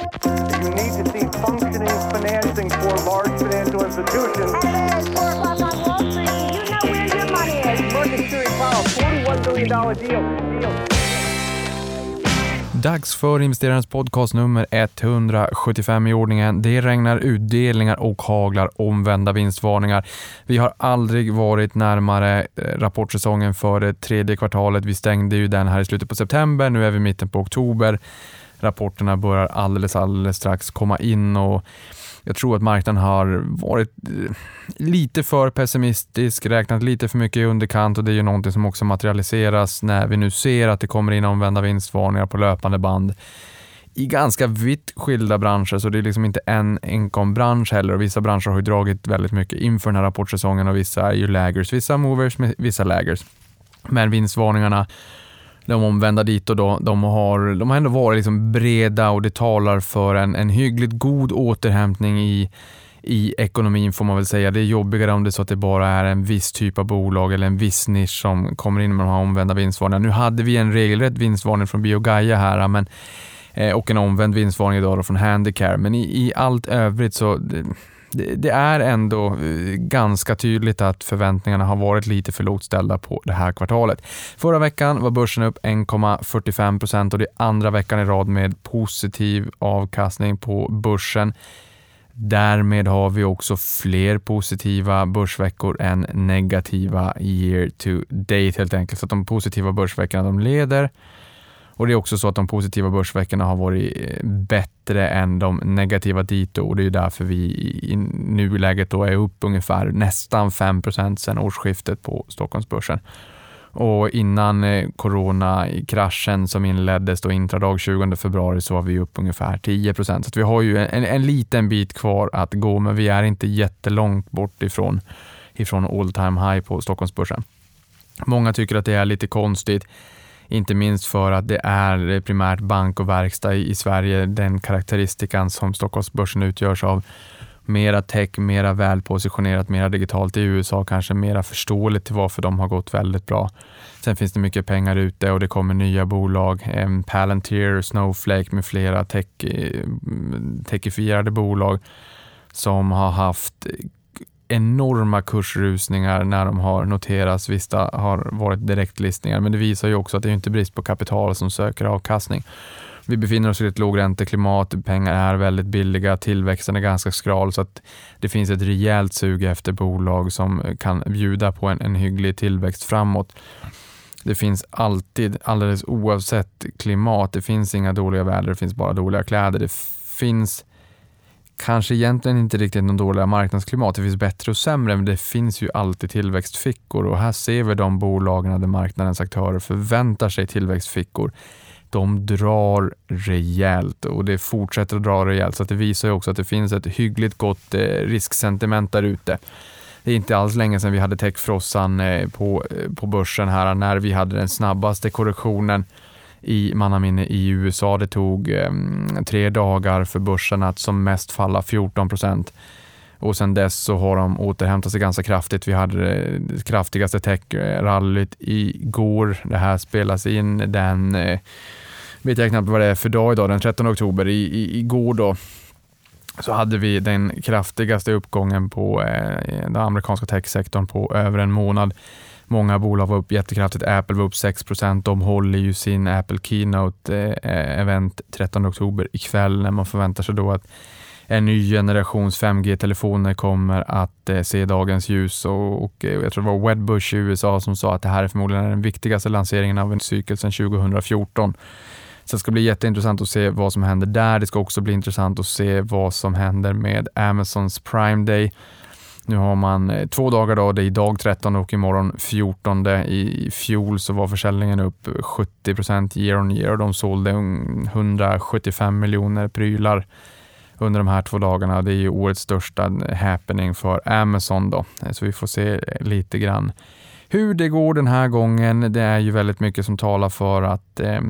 You need to see functioning financing for large financial institutions. Hello, it's 4 o'clock on Wall Street. You know where your money is. Market Security Powell, $41 billion deal. deal. Dags för investerarens podcast nummer 175 i ordningen. Det regnar utdelningar och haglar omvända vinstvarningar. Vi har aldrig varit närmare eh, rapportsäsongen för det tredje kvartalet. Vi stängde ju den här i slutet på september. Nu är vi i mitten på oktober. Rapporterna börjar alldeles, alldeles strax komma in och jag tror att marknaden har varit eh, lite för pessimistisk, räknat lite för mycket i underkant och det är ju någonting som också materialiseras när vi nu ser att det kommer in omvända vinstvarningar på löpande band i ganska vitt skilda branscher, så det är liksom inte en enkom bransch heller. Och vissa branscher har ju dragit väldigt mycket inför den här rapportsäsongen och vissa är ju laggers, vissa movers, vissa laggers. Men vinstvarningarna de omvända dit och då, de har, de har ändå varit liksom breda och det talar för en, en hyggligt god återhämtning i, i ekonomin får man väl säga. Det är jobbigare om det är så att det bara är en viss typ av bolag eller en viss nisch som kommer in med de här omvända vinstvarningarna. Nu hade vi en regelrätt vinstvarning från Biogaia här men, eh, och en omvänd vinstvarning idag från Handicare, men i, i allt övrigt så det, är ändå eh, ganska tydligt att förväntningarna har varit lite för lågt ställda på det här kvartalet. Förra veckan var börsen upp 1,45 procent och det är andra veckan i rad med positiv avkastning på börsen. Därmed har vi också fler positiva börsveckor än negativa year to date helt enkelt. Så att de positiva börsveckorna de leder och Det är också så att de positiva börsveckorna har varit eh, bättre än de negativa dito och det är därför vi i nuläget då är upp ungefär nästan 5% sedan årsskiftet på Stockholmsbörsen. Och innan eh, coronakraschen som inleddes då intradag 20 februari så var vi upp ungefär 10% Så vi har ju en, en liten bit kvar att gå, men vi är inte jättelångt bort ifrån, ifrån all time high på Stockholmsbörsen. Många tycker att det är lite konstigt. Inte minst för att det är primärt bank och verkstad i Sverige, den karaktäristikan som Stockholmsbörsen utgörs av. Mera tech, mera välpositionerat, mera digitalt i USA, kanske mera förståeligt till varför de har gått väldigt bra. Sen finns det mycket pengar ute och det kommer nya bolag. Palantir, Snowflake med flera tech, eh, techifierade bolag som har haft enorma kursrusningar när de har noterats. Vissa har varit direktlistningar, men det visar ju också att det är inte brist på kapital som söker avkastning. Vi befinner oss i ett lågränteklimat, pengar är väldigt billiga, tillväxten är ganska skral så att det finns ett rejält sug efter bolag som kan bjuda på en, en hygglig tillväxt framåt. Det finns alltid, alldeles oavsett klimat, det finns inga dåliga väder, det finns bara dåliga kläder. Det finns kanske egentligen inte riktigt någon dåliga marknadsklimat. Det finns bättre och sämre, men det finns ju alltid tillväxtfickor och här ser vi de bolagen där marknadens aktörer förväntar sig tillväxtfickor. De drar rejält och det fortsätter att dra rejält så det visar ju också att det finns ett hyggligt gott eh, risksentiment där ute. Det är inte alls länge sedan vi hade techfrossan eh, på, eh, på börsen här när vi hade den snabbaste korrektionen i mannaminne i USA. Det tog eh, tre dagar för börsen att som mest falla 14 procent. Och sen dess så har de återhämtat sig ganska kraftigt. Vi hade det kraftigaste techrallyt igår. Det här spelas in den, eh, vet jag knappt vad det är för dag idag, den 13 oktober. I, i, igår då så hade vi den kraftigaste uppgången på eh, den amerikanska techsektorn på över en månad. Många bolag var upp jättekraftigt. Apple var upp 6 De håller ju sin Apple Keynote-event eh, eh, 13 oktober ikväll när man förväntar sig då att en ny generations 5G-telefoner kommer att eh, se dagens ljus och, och jag tror det var Wedbush i USA som sa att det här är förmodligen den viktigaste lanseringen av en cykel sedan 2014. Så det ska bli jätteintressant att se vad som händer där. Det ska också bli intressant att se vad som händer med Amazons Prime Day nu har man eh, två dagar då, det är idag 13 och imorgon 14. I fjol så var försäljningen upp 70 year on year och de sålde 175 miljoner prylar under de här två dagarna. Det är ju årets största eh, happening för Amazon då, eh, så vi får se lite grann hur det går den här gången. Det är ju väldigt mycket som talar för att eh,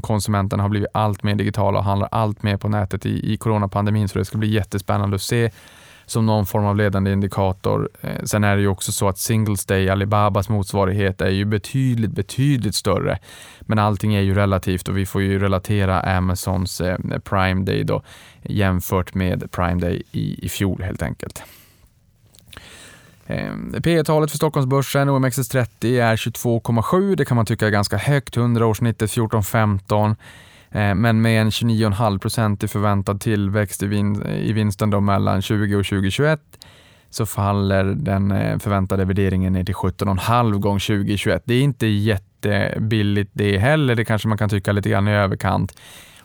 konsumenterna har blivit allt mer digitala och handlar allt mer på nätet i, i coronapandemin, så det ska bli jättespännande att se som någon form av ledande indikator. Eh, sen är det ju också så att Singles Day, Alibabas motsvarighet, är ju betydligt, betydligt större. Men allting är ju relativt och vi får ju relatera Amazons eh, Prime Day då jämfört med Prime Day i, i fjol helt enkelt. Eh, P talet för Stockholmsbörsen, OMXS30, är 22,7. Det kan man tycka är ganska högt. 100-årssnittet 14,15. Eh, men med en 29,5% i förväntad tillväxt i, vin i vinsten då mellan 20 och 2021 så faller den eh, förväntade värderingen ner till 17,5 gång 2021. Det är inte jättebilligt det heller. Det kanske man kan tycka lite grann i överkant.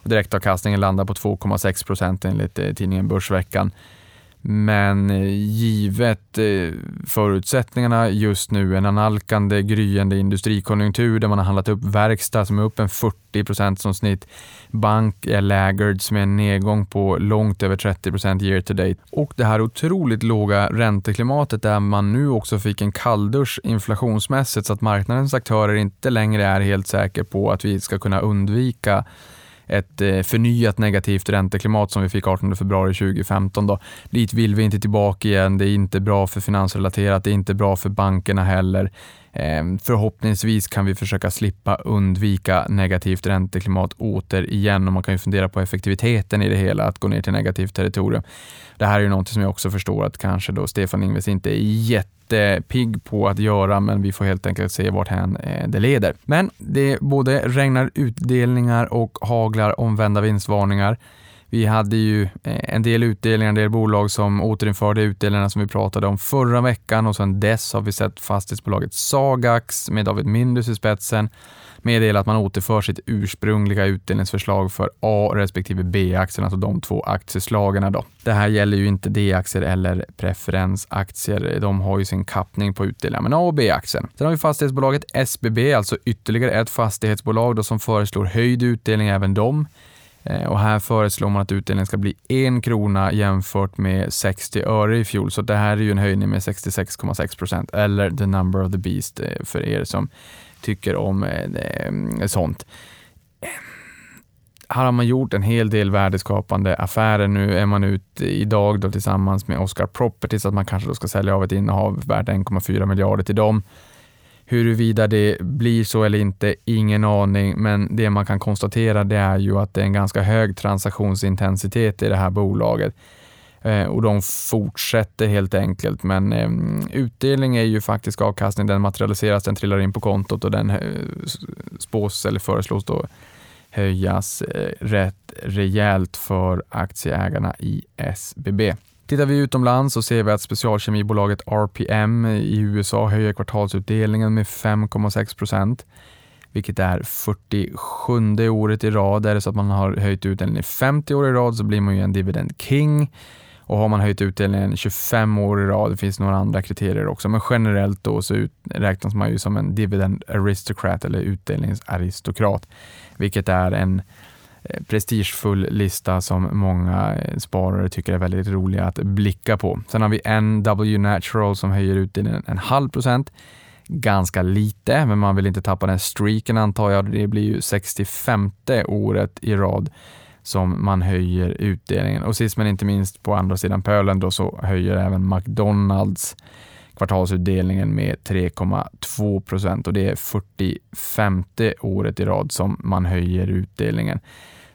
Direktavkastningen landar på 2,6 procent enligt eh, tidningen Börsveckan. Men eh, givet eh, förutsättningarna just nu, en analkande gryende industrikonjunktur där man har handlat upp verkstad som är upp en 40% som snitt, bank är laggard som är en nedgång på långt över 30% year to date. Och det här otroligt låga ränteklimatet där man nu också fick en kalldusch inflationsmässigt så att marknadens aktörer inte längre är helt säker på att vi ska kunna undvika ett eh, förnyat negativt ränteklimat som vi fick 18 februari 2015. Då. Dit vill vi inte tillbaka igen. Det är inte bra för finansrelaterat. Det är inte bra för bankerna heller. Ehm, förhoppningsvis kan vi försöka slippa undvika negativt ränteklimat återigen och man kan ju fundera på effektiviteten i det hela, att gå ner till negativt territorium. Det här är ju någonting som jag också förstår att kanske då Stefan Ingves inte är jättepigg på att göra, men vi får helt enkelt se vart hän eh, det leder. Men det både regnar utdelningar och haglar omvända vinstvarningar. Vi hade ju eh, en del utdelningar, en del bolag som återinförde utdelningarna som vi pratade om förra veckan och sedan dess har vi sett fastighetsbolaget Sagax med David Mindus i spetsen meddela att man återför sitt ursprungliga utdelningsförslag för A respektive B-aktierna, alltså de två aktieslagen. Då. Det här gäller ju inte D-aktier eller preferensaktier. De har ju sin kappning på utdelningar, men A och B-aktien. Sen har vi fastighetsbolaget SBB, alltså ytterligare ett fastighetsbolag då som föreslår höjd utdelning även de. Eh, och här föreslår man att utdelningen ska bli en krona jämfört med 60 öre i fjol. Så det här är ju en höjning med 66,6 procent eller the number of the beast eh, för er som tycker om eh, sånt. Här har man gjort en hel del värdeskapande affärer. Nu är man ute idag då tillsammans med Oscar Properties att man kanske då ska sälja av ett innehav värt 1,4 miljarder till dem. Huruvida det blir så eller inte, ingen aning, men det man kan konstatera det är ju att det är en ganska hög transaktionsintensitet i det här bolaget eh, och de fortsätter helt enkelt. Men eh, utdelning är ju faktisk avkastning, den materialiseras, den trillar in på kontot och den eh, spås eller föreslås då höjas rätt rejält för aktieägarna i SBB. Tittar vi utomlands så ser vi att specialkemibolaget RPM i USA höjer kvartalsutdelningen med 5,6 procent, vilket är 47 året i rad. Är det så att man har höjt utdelningen i 50 år i rad så blir man ju en dividend king. Och har man höjt utdelningen 25 år i rad, det finns några andra kriterier också, men generellt då så räknas man ju som en dividend aristocrat eller utdelningsaristokrat, vilket är en Eh, prestigefull lista som många eh, sparare tycker är väldigt roliga att blicka på. Sen har vi NW Natural som höjer utdelningen en halv procent. Ganska lite, men man vill inte tappa den streaken antar jag. Det blir ju 65 året i rad som man höjer utdelningen. Och sist men inte minst på andra sidan pölen då så höjer även McDonalds kvartalsutdelningen med 3,2 procent och det är 45 året i rad som man höjer utdelningen.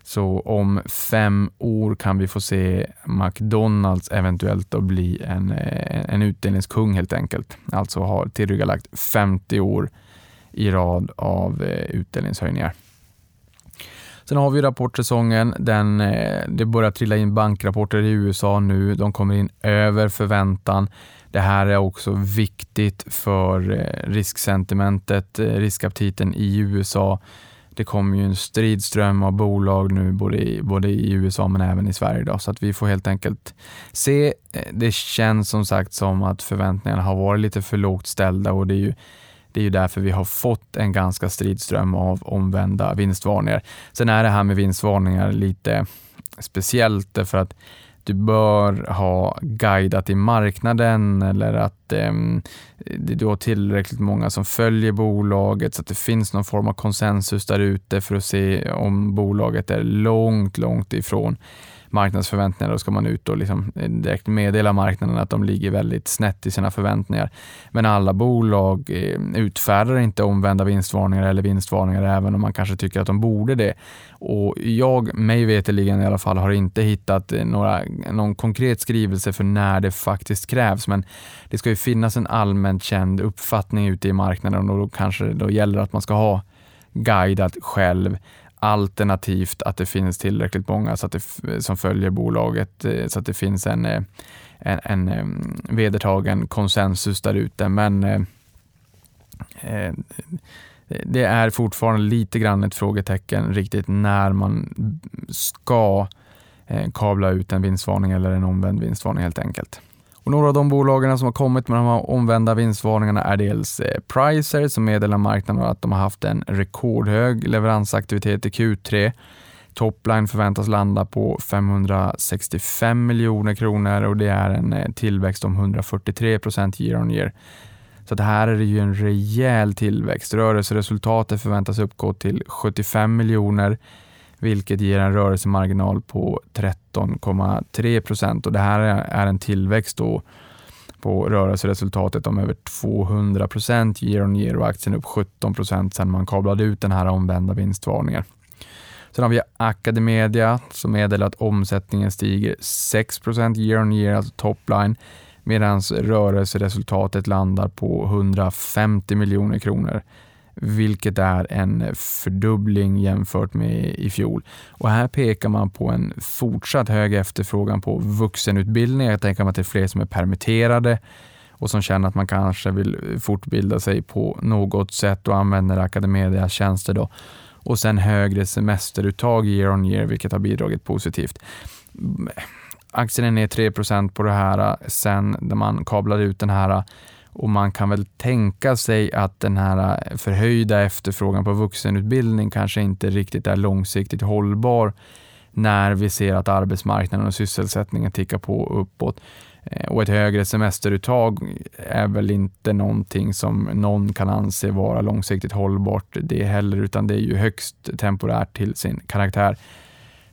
Så om fem år kan vi få se McDonalds eventuellt att bli en, eh, en utdelningskung helt enkelt. Alltså har tillryggalagt 50 år i rad av eh, utdelningshöjningar. Sen har vi rapportsäsongen. Den, eh, det börjar trilla in bankrapporter i USA nu. De kommer in över förväntan. Det här är också viktigt för eh, risksentimentet, eh, riskaptiten i USA. Det kommer ju en stridström av bolag nu både i, både i USA men även i Sverige. Då, så att vi får helt enkelt se. Det känns som sagt som att förväntningarna har varit lite för lågt ställda och det är ju det är ju därför vi har fått en ganska stridström av omvända vinstvarningar. Sen är det här med vinstvarningar lite speciellt eh, därför att du bör ha guidat i marknaden eller att att eh, det är då tillräckligt många som följer bolaget så att det finns någon form av konsensus där ute för att se om bolaget är långt, långt ifrån marknadsförväntningar. Då ska man ut och liksom eh, direkt meddela marknaden att de ligger väldigt snett i sina förväntningar. Men alla bolag eh, utfärdar inte omvända vinstvarningar eller vinstvarningar även om man kanske tycker att de borde det. Och jag, mig veterligen i alla fall, har inte hittat eh, några, någon konkret skrivelse för när det faktiskt krävs. Men det ska ju finnas en allmänt känd uppfattning ute i marknaden och då kanske det då gäller att man ska ha guidat själv alternativt att det finns tillräckligt många så att det, som följer bolaget eh, så att det finns en, eh, en, en vedertagen konsensus där ute. Men eh, eh, det är fortfarande lite grann ett frågetecken riktigt när man ska kabla ut en vinstvarning eller en omvänd vinstvarning helt enkelt. Och några av de bolagen som har kommit med de här omvända vinstvarningarna är dels eh, Pricer som meddelar marknaden att de har haft en rekordhög leveransaktivitet i Q3. Topline förväntas landa på 565 miljoner kronor och det är en eh, tillväxt om 143 procent year on year. Så det här är det ju en rejäl tillväxt. Rörelseresultatet förväntas uppgå till 75 miljoner vilket ger en rörelsemarginal på 13,3 procent. Det här är en tillväxt då på rörelseresultatet om över 200 procent year on year och aktien upp 17 procent sedan man kablade ut den här omvända vinstvarningen. Sen har vi Academedia som meddelar att omsättningen stiger 6 procent year on year, alltså topline, medan rörelseresultatet landar på 150 miljoner kronor vilket är en fördubbling jämfört med i fjol. Och här pekar man på en fortsatt hög efterfrågan på vuxenutbildning. Jag tänker mig att det är fler som är permitterade och som känner att man kanske vill fortbilda sig på något sätt och använder Academedia tjänster då. Och sen högre semesteruttag year on year, vilket har bidragit positivt. Aktien är ner 3 på det här sen när man kablade ut den här och man kan väl tänka sig att den här äh, förhöjda efterfrågan på vuxenutbildning kanske inte riktigt är långsiktigt hållbar när vi ser att arbetsmarknaden och sysselsättningen tickar på uppåt. Eh, och ett högre semesteruttag är väl inte någonting som någon kan anse vara långsiktigt hållbart det heller, utan det är ju högst temporärt till sin karaktär.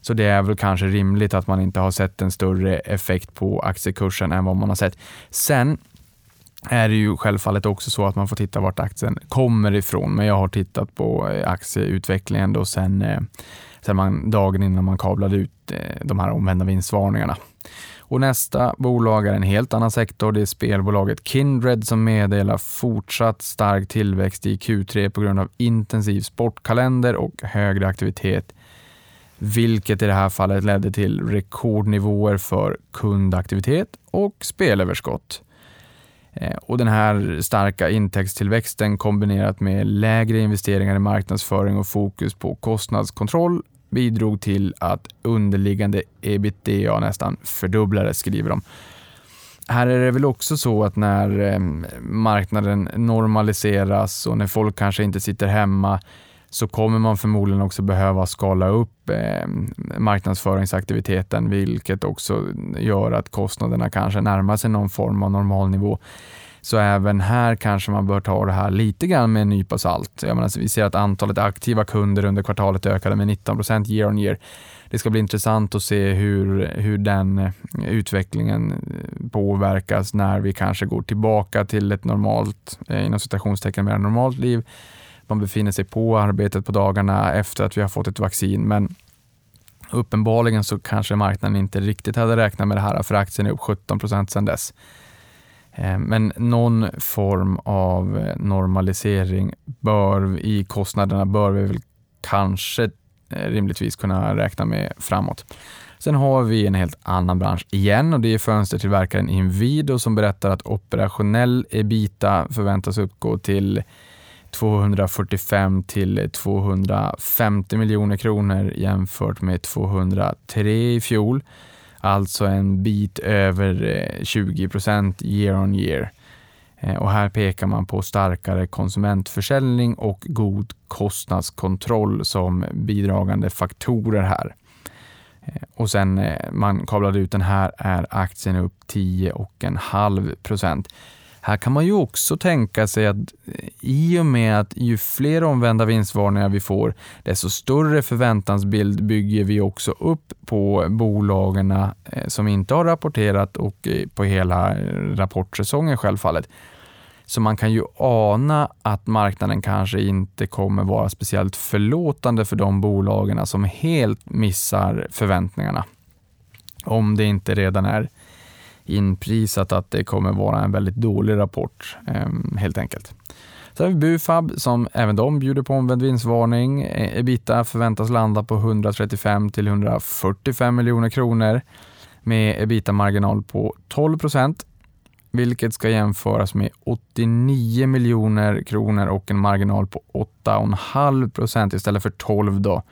Så det är väl kanske rimligt att man inte har sett en större effekt på aktiekursen än vad man har sett. Sen är det ju självfallet också så att man får titta vart aktien kommer ifrån. Men jag har tittat på eh, aktieutvecklingen då sen, eh, sen man, dagen innan man kablade ut eh, de här omvända vinstvarningarna. Och nästa bolag är en helt annan sektor. Det är spelbolaget Kindred som meddelar fortsatt stark tillväxt i Q3 på grund av intensiv sportkalender och högre aktivitet vilket i det här fallet ledde till rekordnivåer för kundaktivitet och spelöverskott. Eh, och den här starka intäktstillväxten kombinerat med lägre investeringar i marknadsföring och fokus på kostnadskontroll bidrog till att underliggande ebitda nästan fördubblades, skriver de. Här är det väl också så att när eh, marknaden normaliseras och när folk kanske inte sitter hemma så kommer man förmodligen också behöva skala upp eh, marknadsföringsaktiviteten, vilket också gör att kostnaderna kanske närmar sig någon form av normalnivå. Så även här kanske man bör ta det här lite grann med en nypa salt. Jag menar, vi ser att antalet aktiva kunder under kvartalet ökade med 19 procent year on year. Det ska bli intressant att se hur, hur den eh, utvecklingen eh, påverkas när vi kanske går tillbaka till ett normalt, eh, inom citationstecken, mer normalt liv man befinner sig på arbetet på dagarna efter att vi har fått ett vaccin. Men uppenbarligen så kanske marknaden inte riktigt hade räknat med det här för aktien är upp 17 procent sedan dess. Eh, men någon form av normalisering bör, i kostnaderna bör vi väl kanske eh, rimligtvis kunna räkna med framåt. Sen har vi en helt annan bransch igen och det är fönstertillverkaren Inwido som berättar att operationell ebita förväntas uppgå till 245 till 250 miljoner kronor jämfört med 203 i fjol. Alltså en bit över eh, 20 procent year on year. Eh, och här pekar man på starkare konsumentförsäljning och god kostnadskontroll som bidragande faktorer här. Eh, och sen man kablade ut den här är aktien upp 10,5 procent. Här kan man ju också tänka sig att eh, i och med att ju fler omvända vinstvarningar vi får, desto större förväntansbild bygger vi också upp på bolagen eh, som inte har rapporterat och eh, på hela rapportsäsongen självfallet. Så man kan ju ana att marknaden kanske inte kommer vara speciellt förlåtande för de bolagen som helt missar förväntningarna. Om det inte redan är inprisat att det kommer vara en väldigt dålig rapport ehm, helt enkelt. Sen har vi Bufab som även de bjuder på omvänd vinstvarning. Eh, Ebita förväntas landa på 135 till 145 miljoner kronor med ebita-marginal på 12 procent vilket ska jämföras med 89 miljoner kronor och en marginal på 8,5 procent istället för 12 då,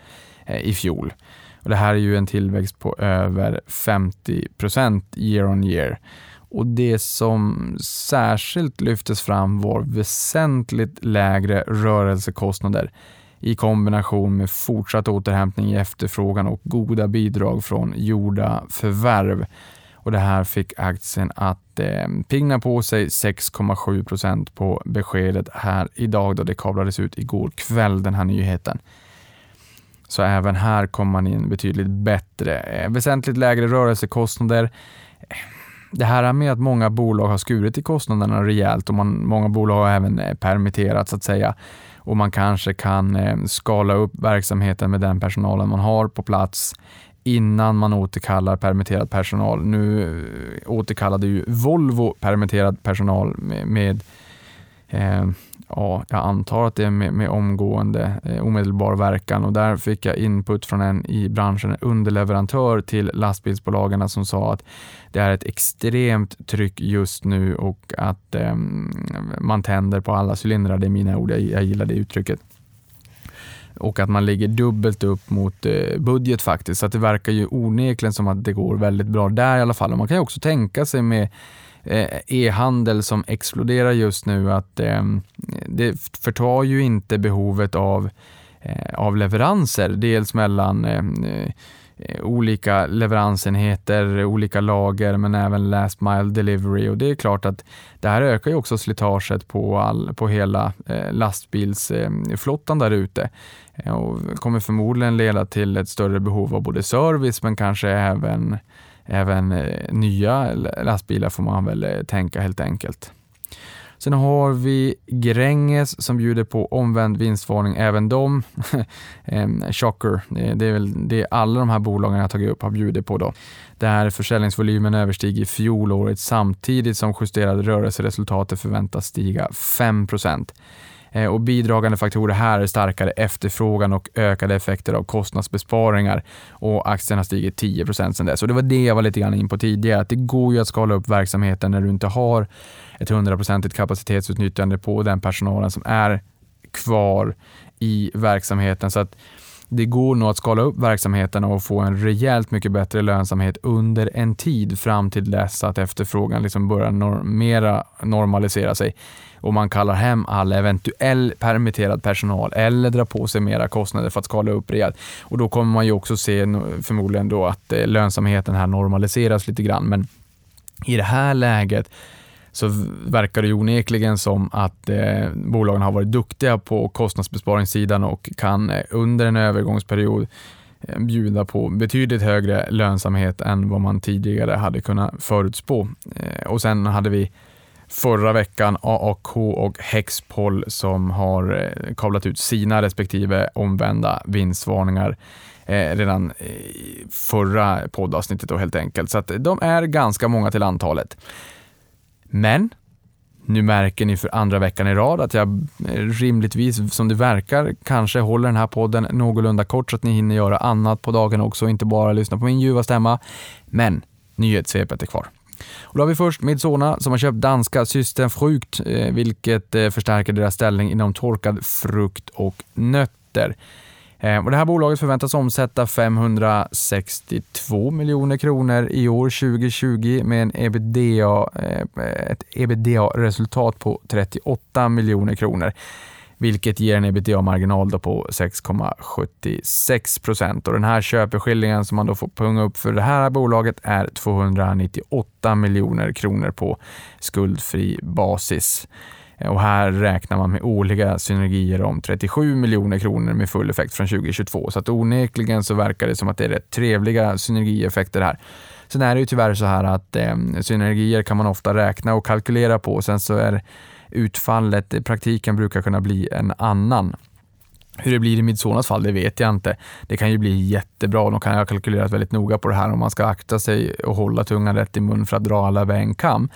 eh, i fjol. Och det här är ju en tillväxt på över 50 procent year on year. Och det som särskilt lyftes fram var väsentligt lägre rörelsekostnader i kombination med fortsatt återhämtning i efterfrågan och goda bidrag från gjorda förvärv och det här fick aktien att eh, pigna på sig 6,7 procent på beskedet här idag då det kablades ut igår kväll den här nyheten. Så även här kom man in betydligt bättre. Eh, väsentligt lägre rörelsekostnader. Eh, det här med att många bolag har skurit i kostnaderna rejält och man, många bolag har även eh, permitterat så att säga och man kanske kan skala upp verksamheten med den personalen man har på plats innan man återkallar permitterad personal. Nu återkallade ju Volvo permitterad personal med, med Eh, ja, jag antar att det är med, med omgående eh, omedelbar verkan och där fick jag input från en i branschen, underleverantör till lastbilsbolagen som sa att det är ett extremt tryck just nu och att eh, man tänder på alla cylindrar. Det är mina ord, jag, jag gillar det uttrycket och att man ligger dubbelt upp mot eh, budget faktiskt. Så det verkar ju onekligen som att det går väldigt bra där i alla fall. Och man kan ju också tänka sig med Eh, e-handel som exploderar just nu att eh, det förtar ju inte behovet av, eh, av leveranser. Dels mellan ehm, eh, olika leveransenheter, olika lager men även last mile delivery och det är klart att det här ökar ju också slitaget på, all, på hela lastbilsflottan där ute. Och kommer förmodligen leda till ett större behov av både service men kanske även, även eh, nya lastbilar får man väl eh, tänka helt enkelt. Sen har vi Gränges som bjuder på omvänd vinstvarning, även de. Eh, shocker, det är väl det alla de här bolagen jag tagit upp har bjudit på då. Där försäljningsvolymen överstiger fjolåret samtidigt som justerade rörelseresultatet förväntas stiga 5 Eh, och bidragande faktorer här är starkare efterfrågan och ökade effekter av kostnadsbesparingar och aktien har stigit 10 procent sedan dess. Och det var det jag var lite grann in på tidigare, att det går ju att skala upp verksamheten när du inte har ett hundraprocentigt kapacitetsutnyttjande på den personalen som är kvar i verksamheten. Så att det går nog att skala upp verksamheten och få en rejält mycket bättre lönsamhet under en tid fram till dess att efterfrågan liksom börjar norm mera normalisera sig och man kallar hem all eventuell permitterad personal eller drar på sig mera kostnader för att skala upp rejält. Och då kommer man ju också se förmodligen då att eh, lönsamheten här normaliseras lite grann. Men i det här läget så verkar det onekligen som att eh, bolagen har varit duktiga på kostnadsbesparingssidan och kan eh, under en övergångsperiod eh, bjuda på betydligt högre lönsamhet än vad man tidigare hade kunnat förutspå. Eh, och sen hade vi förra veckan AAK och Hexpol som har eh, kablat ut sina respektive omvända vinstvarningar eh, redan eh, i förra poddavsnittet då helt enkelt. Så att de är ganska många till antalet. Men nu märker ni för andra veckan i rad att jag eh, rimligtvis, som det verkar, kanske håller den här podden någorlunda kort så att ni hinner göra annat på dagen också och inte bara lyssna på min ljuva stämma. Men nyhetssvepet är kvar. Och då har vi först Midsona som har köpt danska System Frukt, eh, vilket eh, förstärker deras ställning inom torkad frukt och nötter. Eh, och det här bolaget förväntas omsätta 562 miljoner kronor i år 2020 med en ebitda, eh, ett ebitda-resultat på 38 miljoner kronor. vilket ger en ebitda-marginal på 6,76 procent. Den här köpeskillingen som man då får punga upp för det här bolaget är 298 miljoner kronor på skuldfri basis. Eh, och här räknar man med årliga synergier om 37 miljoner kronor med full effekt från 2022. Så att onekligen så verkar det som att det är rätt trevliga synergieffekter här. Sen är det ju tyvärr så här att eh, synergier kan man ofta räkna och kalkylera på. Sen så är utfallet, i praktiken brukar kunna bli en annan. Hur det blir i Midsonas fall, det vet jag inte. Det kan ju bli jättebra. De kan ha kalkylerat väldigt noga på det här om man ska akta sig och hålla tungan rätt i mun för att dra alla över en kam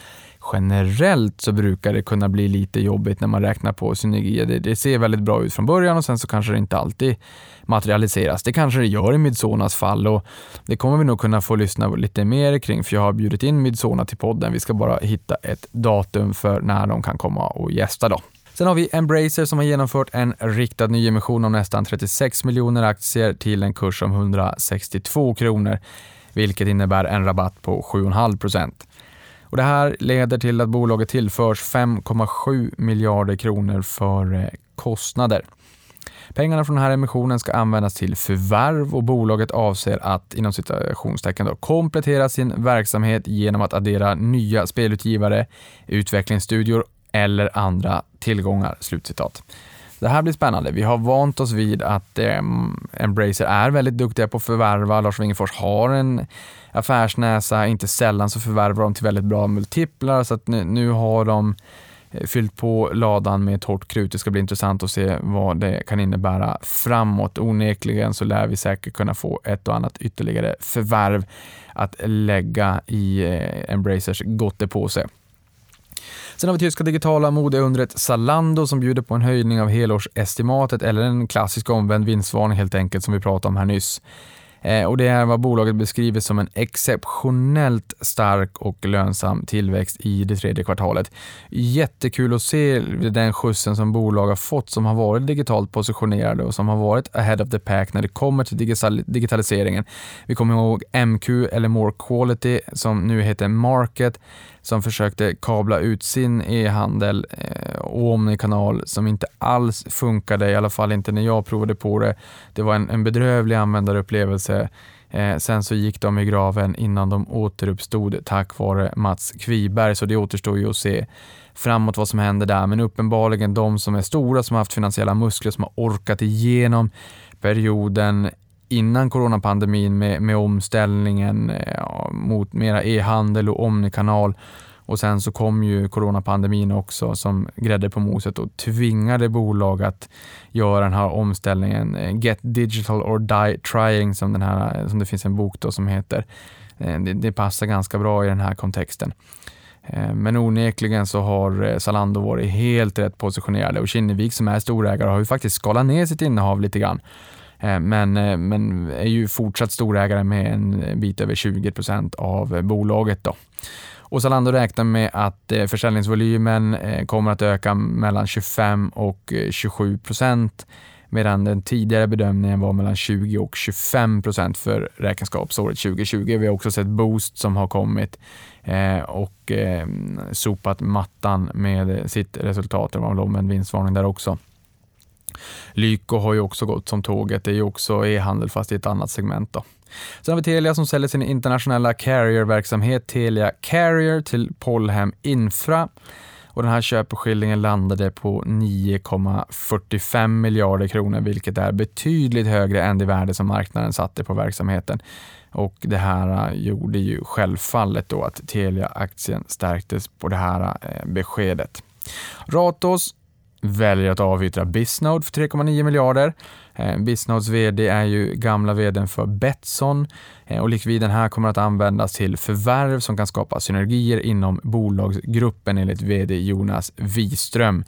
generellt så brukar det kunna bli lite jobbigt när man räknar på synergier. Det, det, ser väldigt bra ut från början och sen så kanske det inte alltid materialiseras. Det kanske det gör i Midsonas fall och det kommer vi nog kunna få lyssna lite mer kring för jag har bjudit in Midsona till podden. Vi ska bara hitta ett datum för när de kan komma och gästa då. Sen har vi Embracer som har genomfört en riktad nyemission om nästan 36 miljoner aktier till en kurs om 162 kronor, vilket innebär en rabatt på 7,5 procent. Och det här leder till att bolaget tillförs 5,7 miljarder kronor för eh, kostnader. Pengarna från den här emissionen ska användas till förvärv och bolaget avser att inom citationstecken då, komplettera sin verksamhet genom att addera nya spelutgivare, utvecklingsstudior eller andra tillgångar. Slutcitat. Det här blir spännande. Vi har vant oss vid att eh, Embracer är väldigt duktiga på att förvärva. Lars Wingefors har en affärsnäsa, inte sällan så förvärvar de till väldigt bra multiplar så att nu, nu har de eh, fyllt på ladan med torrt krut. Det ska bli intressant att se vad det kan innebära framåt. Onekligen så lär vi säkert kunna få ett och annat ytterligare förvärv att lägga i eh, Embracers gottepåse. Sen har vi tyska digitala modeundret Zalando som bjuder på en höjning av helårsestimatet eller en klassisk omvänd vinstvarning helt enkelt som vi pratade om här nyss. Eh, och det är vad bolaget beskriver som en exceptionellt stark och lönsam tillväxt i det tredje kvartalet. Jättekul att se den skjutsen som bolag har fått som har varit digitalt positionerade och som har varit ahead of the pack när det kommer till digitaliseringen. Vi kommer ihåg MQ eller More Quality som nu heter Market som försökte kabla ut sin e-handel eh, och omnikanal som inte alls funkade, i alla fall inte när jag provade på det. Det var en, en bedrövlig användarupplevelse. Eh, sen så gick de i graven innan de återuppstod tack vare Mats Kviberg, så det återstår ju att se framåt vad som händer där. Men uppenbarligen de som är stora, som har haft finansiella muskler, som har orkat igenom perioden innan coronapandemin med, med omställningen eh, ja, mot mera e-handel och omnikanal. Och sen så kom ju coronapandemin också som grädde på moset och tvingade bolag att göra den här omställningen. Eh, Get digital or die trying som, den här, eh, som det finns en bok då som heter. Det, det passar ganska bra i den här kontexten. Men onekligen så har Zalando varit helt rätt positionerade och Kinnevik som är storägare har ju faktiskt skalat ner sitt innehav lite grann. Eh, men, eh, men är ju fortsatt storägare med en bit över 20 procent av bolaget. Då. Och Zalando räknar med att eh, försäljningsvolymen kommer att öka mellan 25 och 27 procent medan den tidigare bedömningen var mellan 20 och 25 procent för räkenskapsåret 2020. Vi har också sett Boost som har kommit och sopat mattan med sitt resultat. Det var en vinstvarning där också. Lyko har ju också gått som tåget. Det är ju också e-handel fast i ett annat segment. Då. Sen har vi Telia som säljer sin internationella carrier-verksamhet Telia Carrier till Polhem Infra. Och den här köpeskillingen landade på 9,45 miljarder kronor, vilket är betydligt högre än det värde som marknaden satte på verksamheten. Och det här äh, gjorde ju självfallet då att Telia-aktien stärktes på det här äh, beskedet. Ratos väljer att avyttra Bisnode för 3,9 miljarder. Eh, Bisnodes vd är ju gamla vdn för Betsson eh, och likviden här kommer att användas till förvärv som kan skapa synergier inom bolagsgruppen enligt vd Jonas Wiström.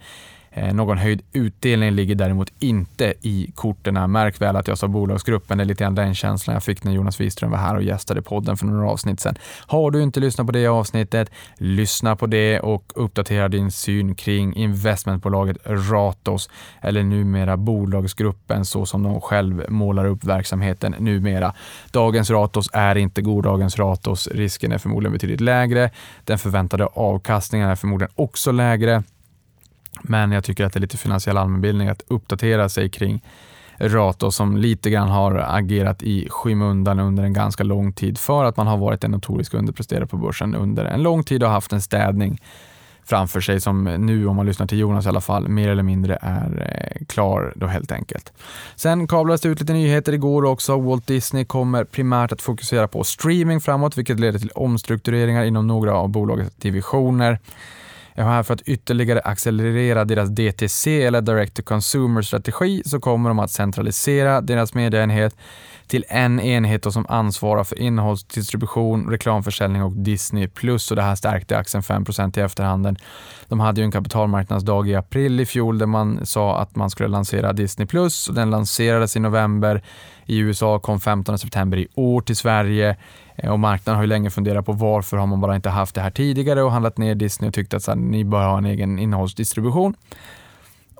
Eh, någon höjd utdelning ligger däremot inte i korten. Märk väl att jag sa bolagsgruppen. Det är lite grann den känslan jag fick när Jonas Wiström var här och gästade podden för några avsnitt sedan. Har du inte lyssnat på det avsnittet, lyssna på det och uppdatera din syn kring investmentbolaget Ratos eller numera bolagsgruppen så som de själv målar upp verksamheten numera. Dagens Ratos är inte gårdagens Ratos. Risken är förmodligen betydligt lägre. Den förväntade avkastningen är förmodligen också lägre. Men jag tycker att det är lite finansiell allmänbildning att uppdatera sig kring Rato som lite grann har agerat i skymundan under en ganska lång tid för att man har varit en notorisk underpresterare på börsen under en lång tid och haft en städning framför sig som nu, om man lyssnar till Jonas i alla fall, mer eller mindre är eh, klar då helt enkelt. Sen kablades det ut lite nyheter igår också. Walt Disney kommer primärt att fokusera på streaming framåt, vilket leder till omstruktureringar inom några av bolagets divisioner. Jag har här för att ytterligare accelerera deras DTC eller Direct to Consumer-strategi så kommer de att centralisera deras mediaenhet till en enhet som ansvarar för innehållsdistribution, reklamförsäljning och Disney+. och Det här stärkte aktien 5% i efterhanden. De hade ju en kapitalmarknadsdag i april i fjol där man sa att man skulle lansera Disney+. Plus. Den lanserades i november. I USA kom 15 september i år till Sverige. Eh, och marknaden har ju länge funderat på varför har man bara inte haft det här tidigare och handlat ner Disney och tyckt att så här, ni bör ha en egen innehållsdistribution.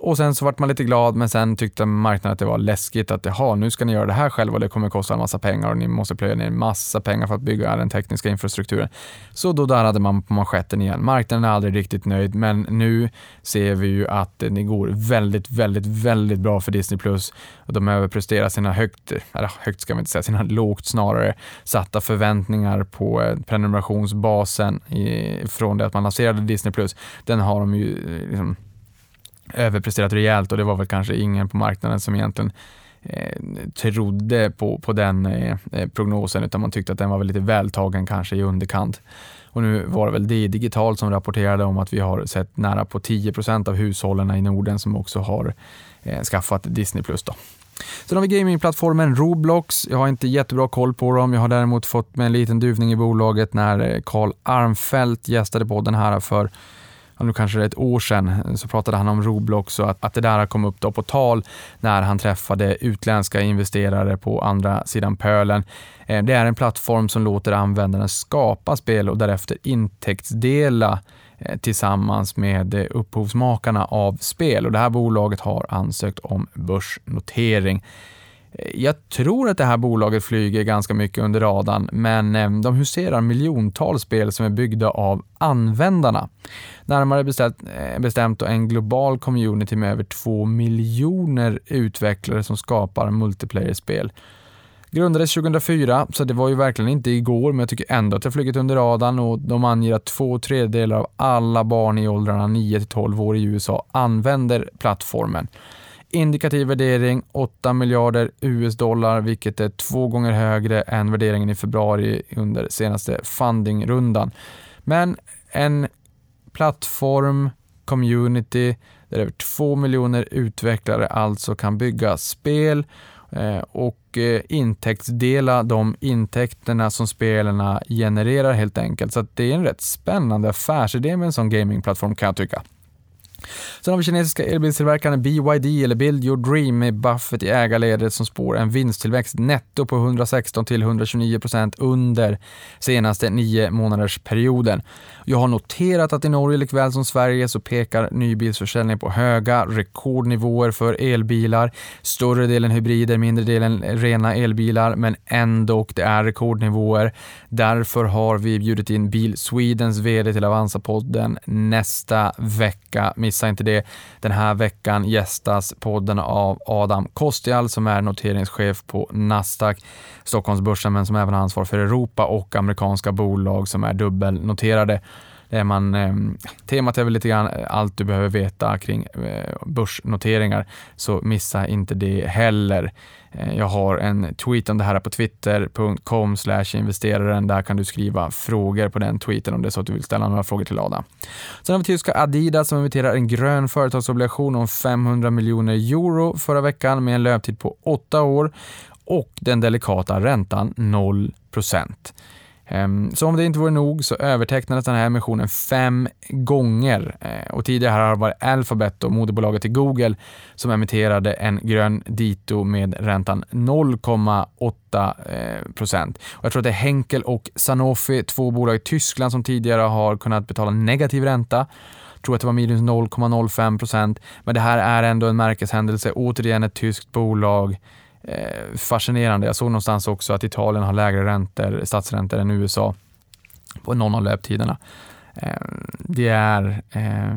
Och sen så vart man lite glad, men sen tyckte marknaden att det var läskigt att jaha, nu ska ni göra det här själva och det kommer kosta en massa pengar och ni måste plöja ner en massa pengar för att bygga den tekniska infrastrukturen. Så då darrade man på manschetten igen. Marknaden är aldrig riktigt nöjd, men nu ser vi ju att det går väldigt, väldigt, väldigt bra för Disney+. Plus och De överpresterar sina högt, eller högt ska man inte säga, sina lågt snarare satta förväntningar på eh, prenumerationsbasen i, från det att man lanserade Disney+. Plus. Den har de ju eh, liksom överpresterat rejält och det var väl kanske ingen på marknaden som egentligen eh, trodde på, på den eh, eh, prognosen utan man tyckte att den var väl lite vältagen kanske i underkant. Och nu var det väl det digitalt som rapporterade om att vi har sett nära på 10% av hushållen i Norden som också har eh, skaffat Disney+. Då. Sen har vi gamingplattformen Roblox. Jag har inte jättebra koll på dem. Jag har däremot fått med en liten duvning i bolaget när eh, Carl Armfelt gästade podden här för nu kanske det är ett år sedan, eh, så pratade han om Roblox och att, att det där kom upp då på tal när han träffade utländska investerare på andra sidan pölen. Eh, det är en plattform som låter användaren skapa spel och därefter intäktsdela eh, tillsammans med upphovsmakarna av spel. Och det här bolaget har ansökt om börsnotering. Jag tror att det här bolaget flyger ganska mycket under radarn, men eh, de huserar miljontals spel som är byggda av användarna. Närmare eh, bestämt, bestämt en global community med över två miljoner utvecklare som skapar multiplayer-spel. Grundades 2004, så det var ju verkligen inte igår, men jag tycker ändå att det har flugit under radarn och de anger att två tredjedelar av alla barn i åldrarna 9 12 år i USA använder plattformen. Indikativ värdering 8 miljarder US-dollar, vilket är två gånger högre än värderingen i februari under senaste fundingrundan. Men en plattform, community, där över 2 miljoner utvecklare alltså kan bygga spel eh, och eh, intäktsdela de intäkterna som spelarna genererar helt enkelt. Så det är en rätt spännande affärsidé med en sån gamingplattform kan jag tycka. Sen har vi kinesiska elbilstillverkaren BYD eller Build Your Dream med Buffett i ägarledet som spår en vinsttillväxt netto på 116 till 129 procent under senaste nio månaders perioden. Jag har noterat att i Norge likväl som Sverige så pekar nybilsförsäljningen på höga rekordnivåer för elbilar. Större delen hybrider, mindre delen rena elbilar, men ändå det är rekordnivåer. Därför har vi bjudit in Bil Swedens VD till Avanza-podden nästa vecka. Missa inte det. Den här veckan gästas podden av Adam Kostial som är noteringschef på Nasdaq, Stockholmsbörsen, men som även har ansvar för Europa och amerikanska bolag som är dubbelnoterade. Är man, eh, temat är väl lite grann eh, allt du behöver veta kring eh, börsnoteringar, så missa inte det heller. Eh, jag har en tweet om det här på twitter.com investeraren. Där kan du skriva frågor på den tweeten om det är så att du vill ställa några frågor till Ada. Sen har vi tyska Adidas som emitterar en grön företagsobligation om 500 miljoner euro förra veckan med en löptid på åtta år och den delikata räntan 0 procent. Ehm, så om det inte vore nog så övertecknades den här emissionen fem gånger eh, och tidigare har det varit Alphabet och moderbolaget till Google som emitterade en grön dito med räntan 0,8%. Eh, och Jag tror att det är Henkel och Sanofi, två bolag i Tyskland som tidigare har kunnat betala negativ ränta Jag tror att det var minus 0,05 procent. Men det här är ändå en märkeshändelse. Återigen ett tyskt bolag Eh, fascinerande. Jag såg någonstans också att Italien har lägre räntor, statsräntor än USA på någon av löptiderna. Eh, det är eh,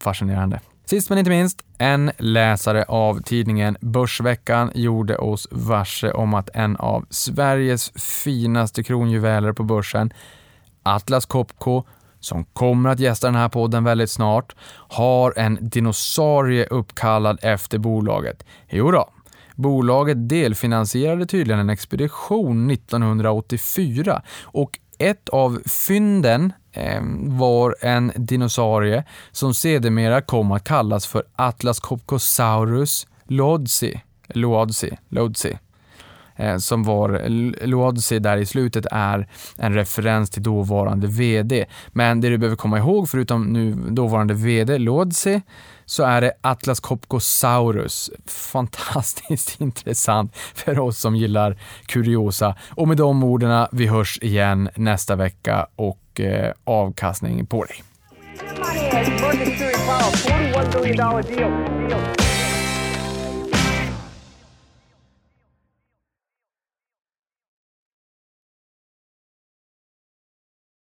fascinerande. Sist men inte minst, en läsare av tidningen Börsveckan gjorde oss varse om att en av Sveriges finaste kronjuveler på börsen, Atlas Copco, som kommer att gästa den här podden väldigt snart, har en dinosaurie uppkallad efter bolaget. Jo då, bolaget delfinansierade tydligen en expedition 1984 och ett av fynden eh, var en dinosaurie som sedermera kom att kallas för Atlas Copcosaurus lodzi, lodzi, lodzi eh, som var eh, Luodzi där i slutet är en referens till dåvarande VD. Men det du behöver komma ihåg, förutom nu dåvarande VD Luodzi, så är det Atlas Copcosaurus. Fantastiskt intressant för oss som gillar kuriosa. Och med de orden, vi hörs igen nästa vecka och eh, avkastning på dig.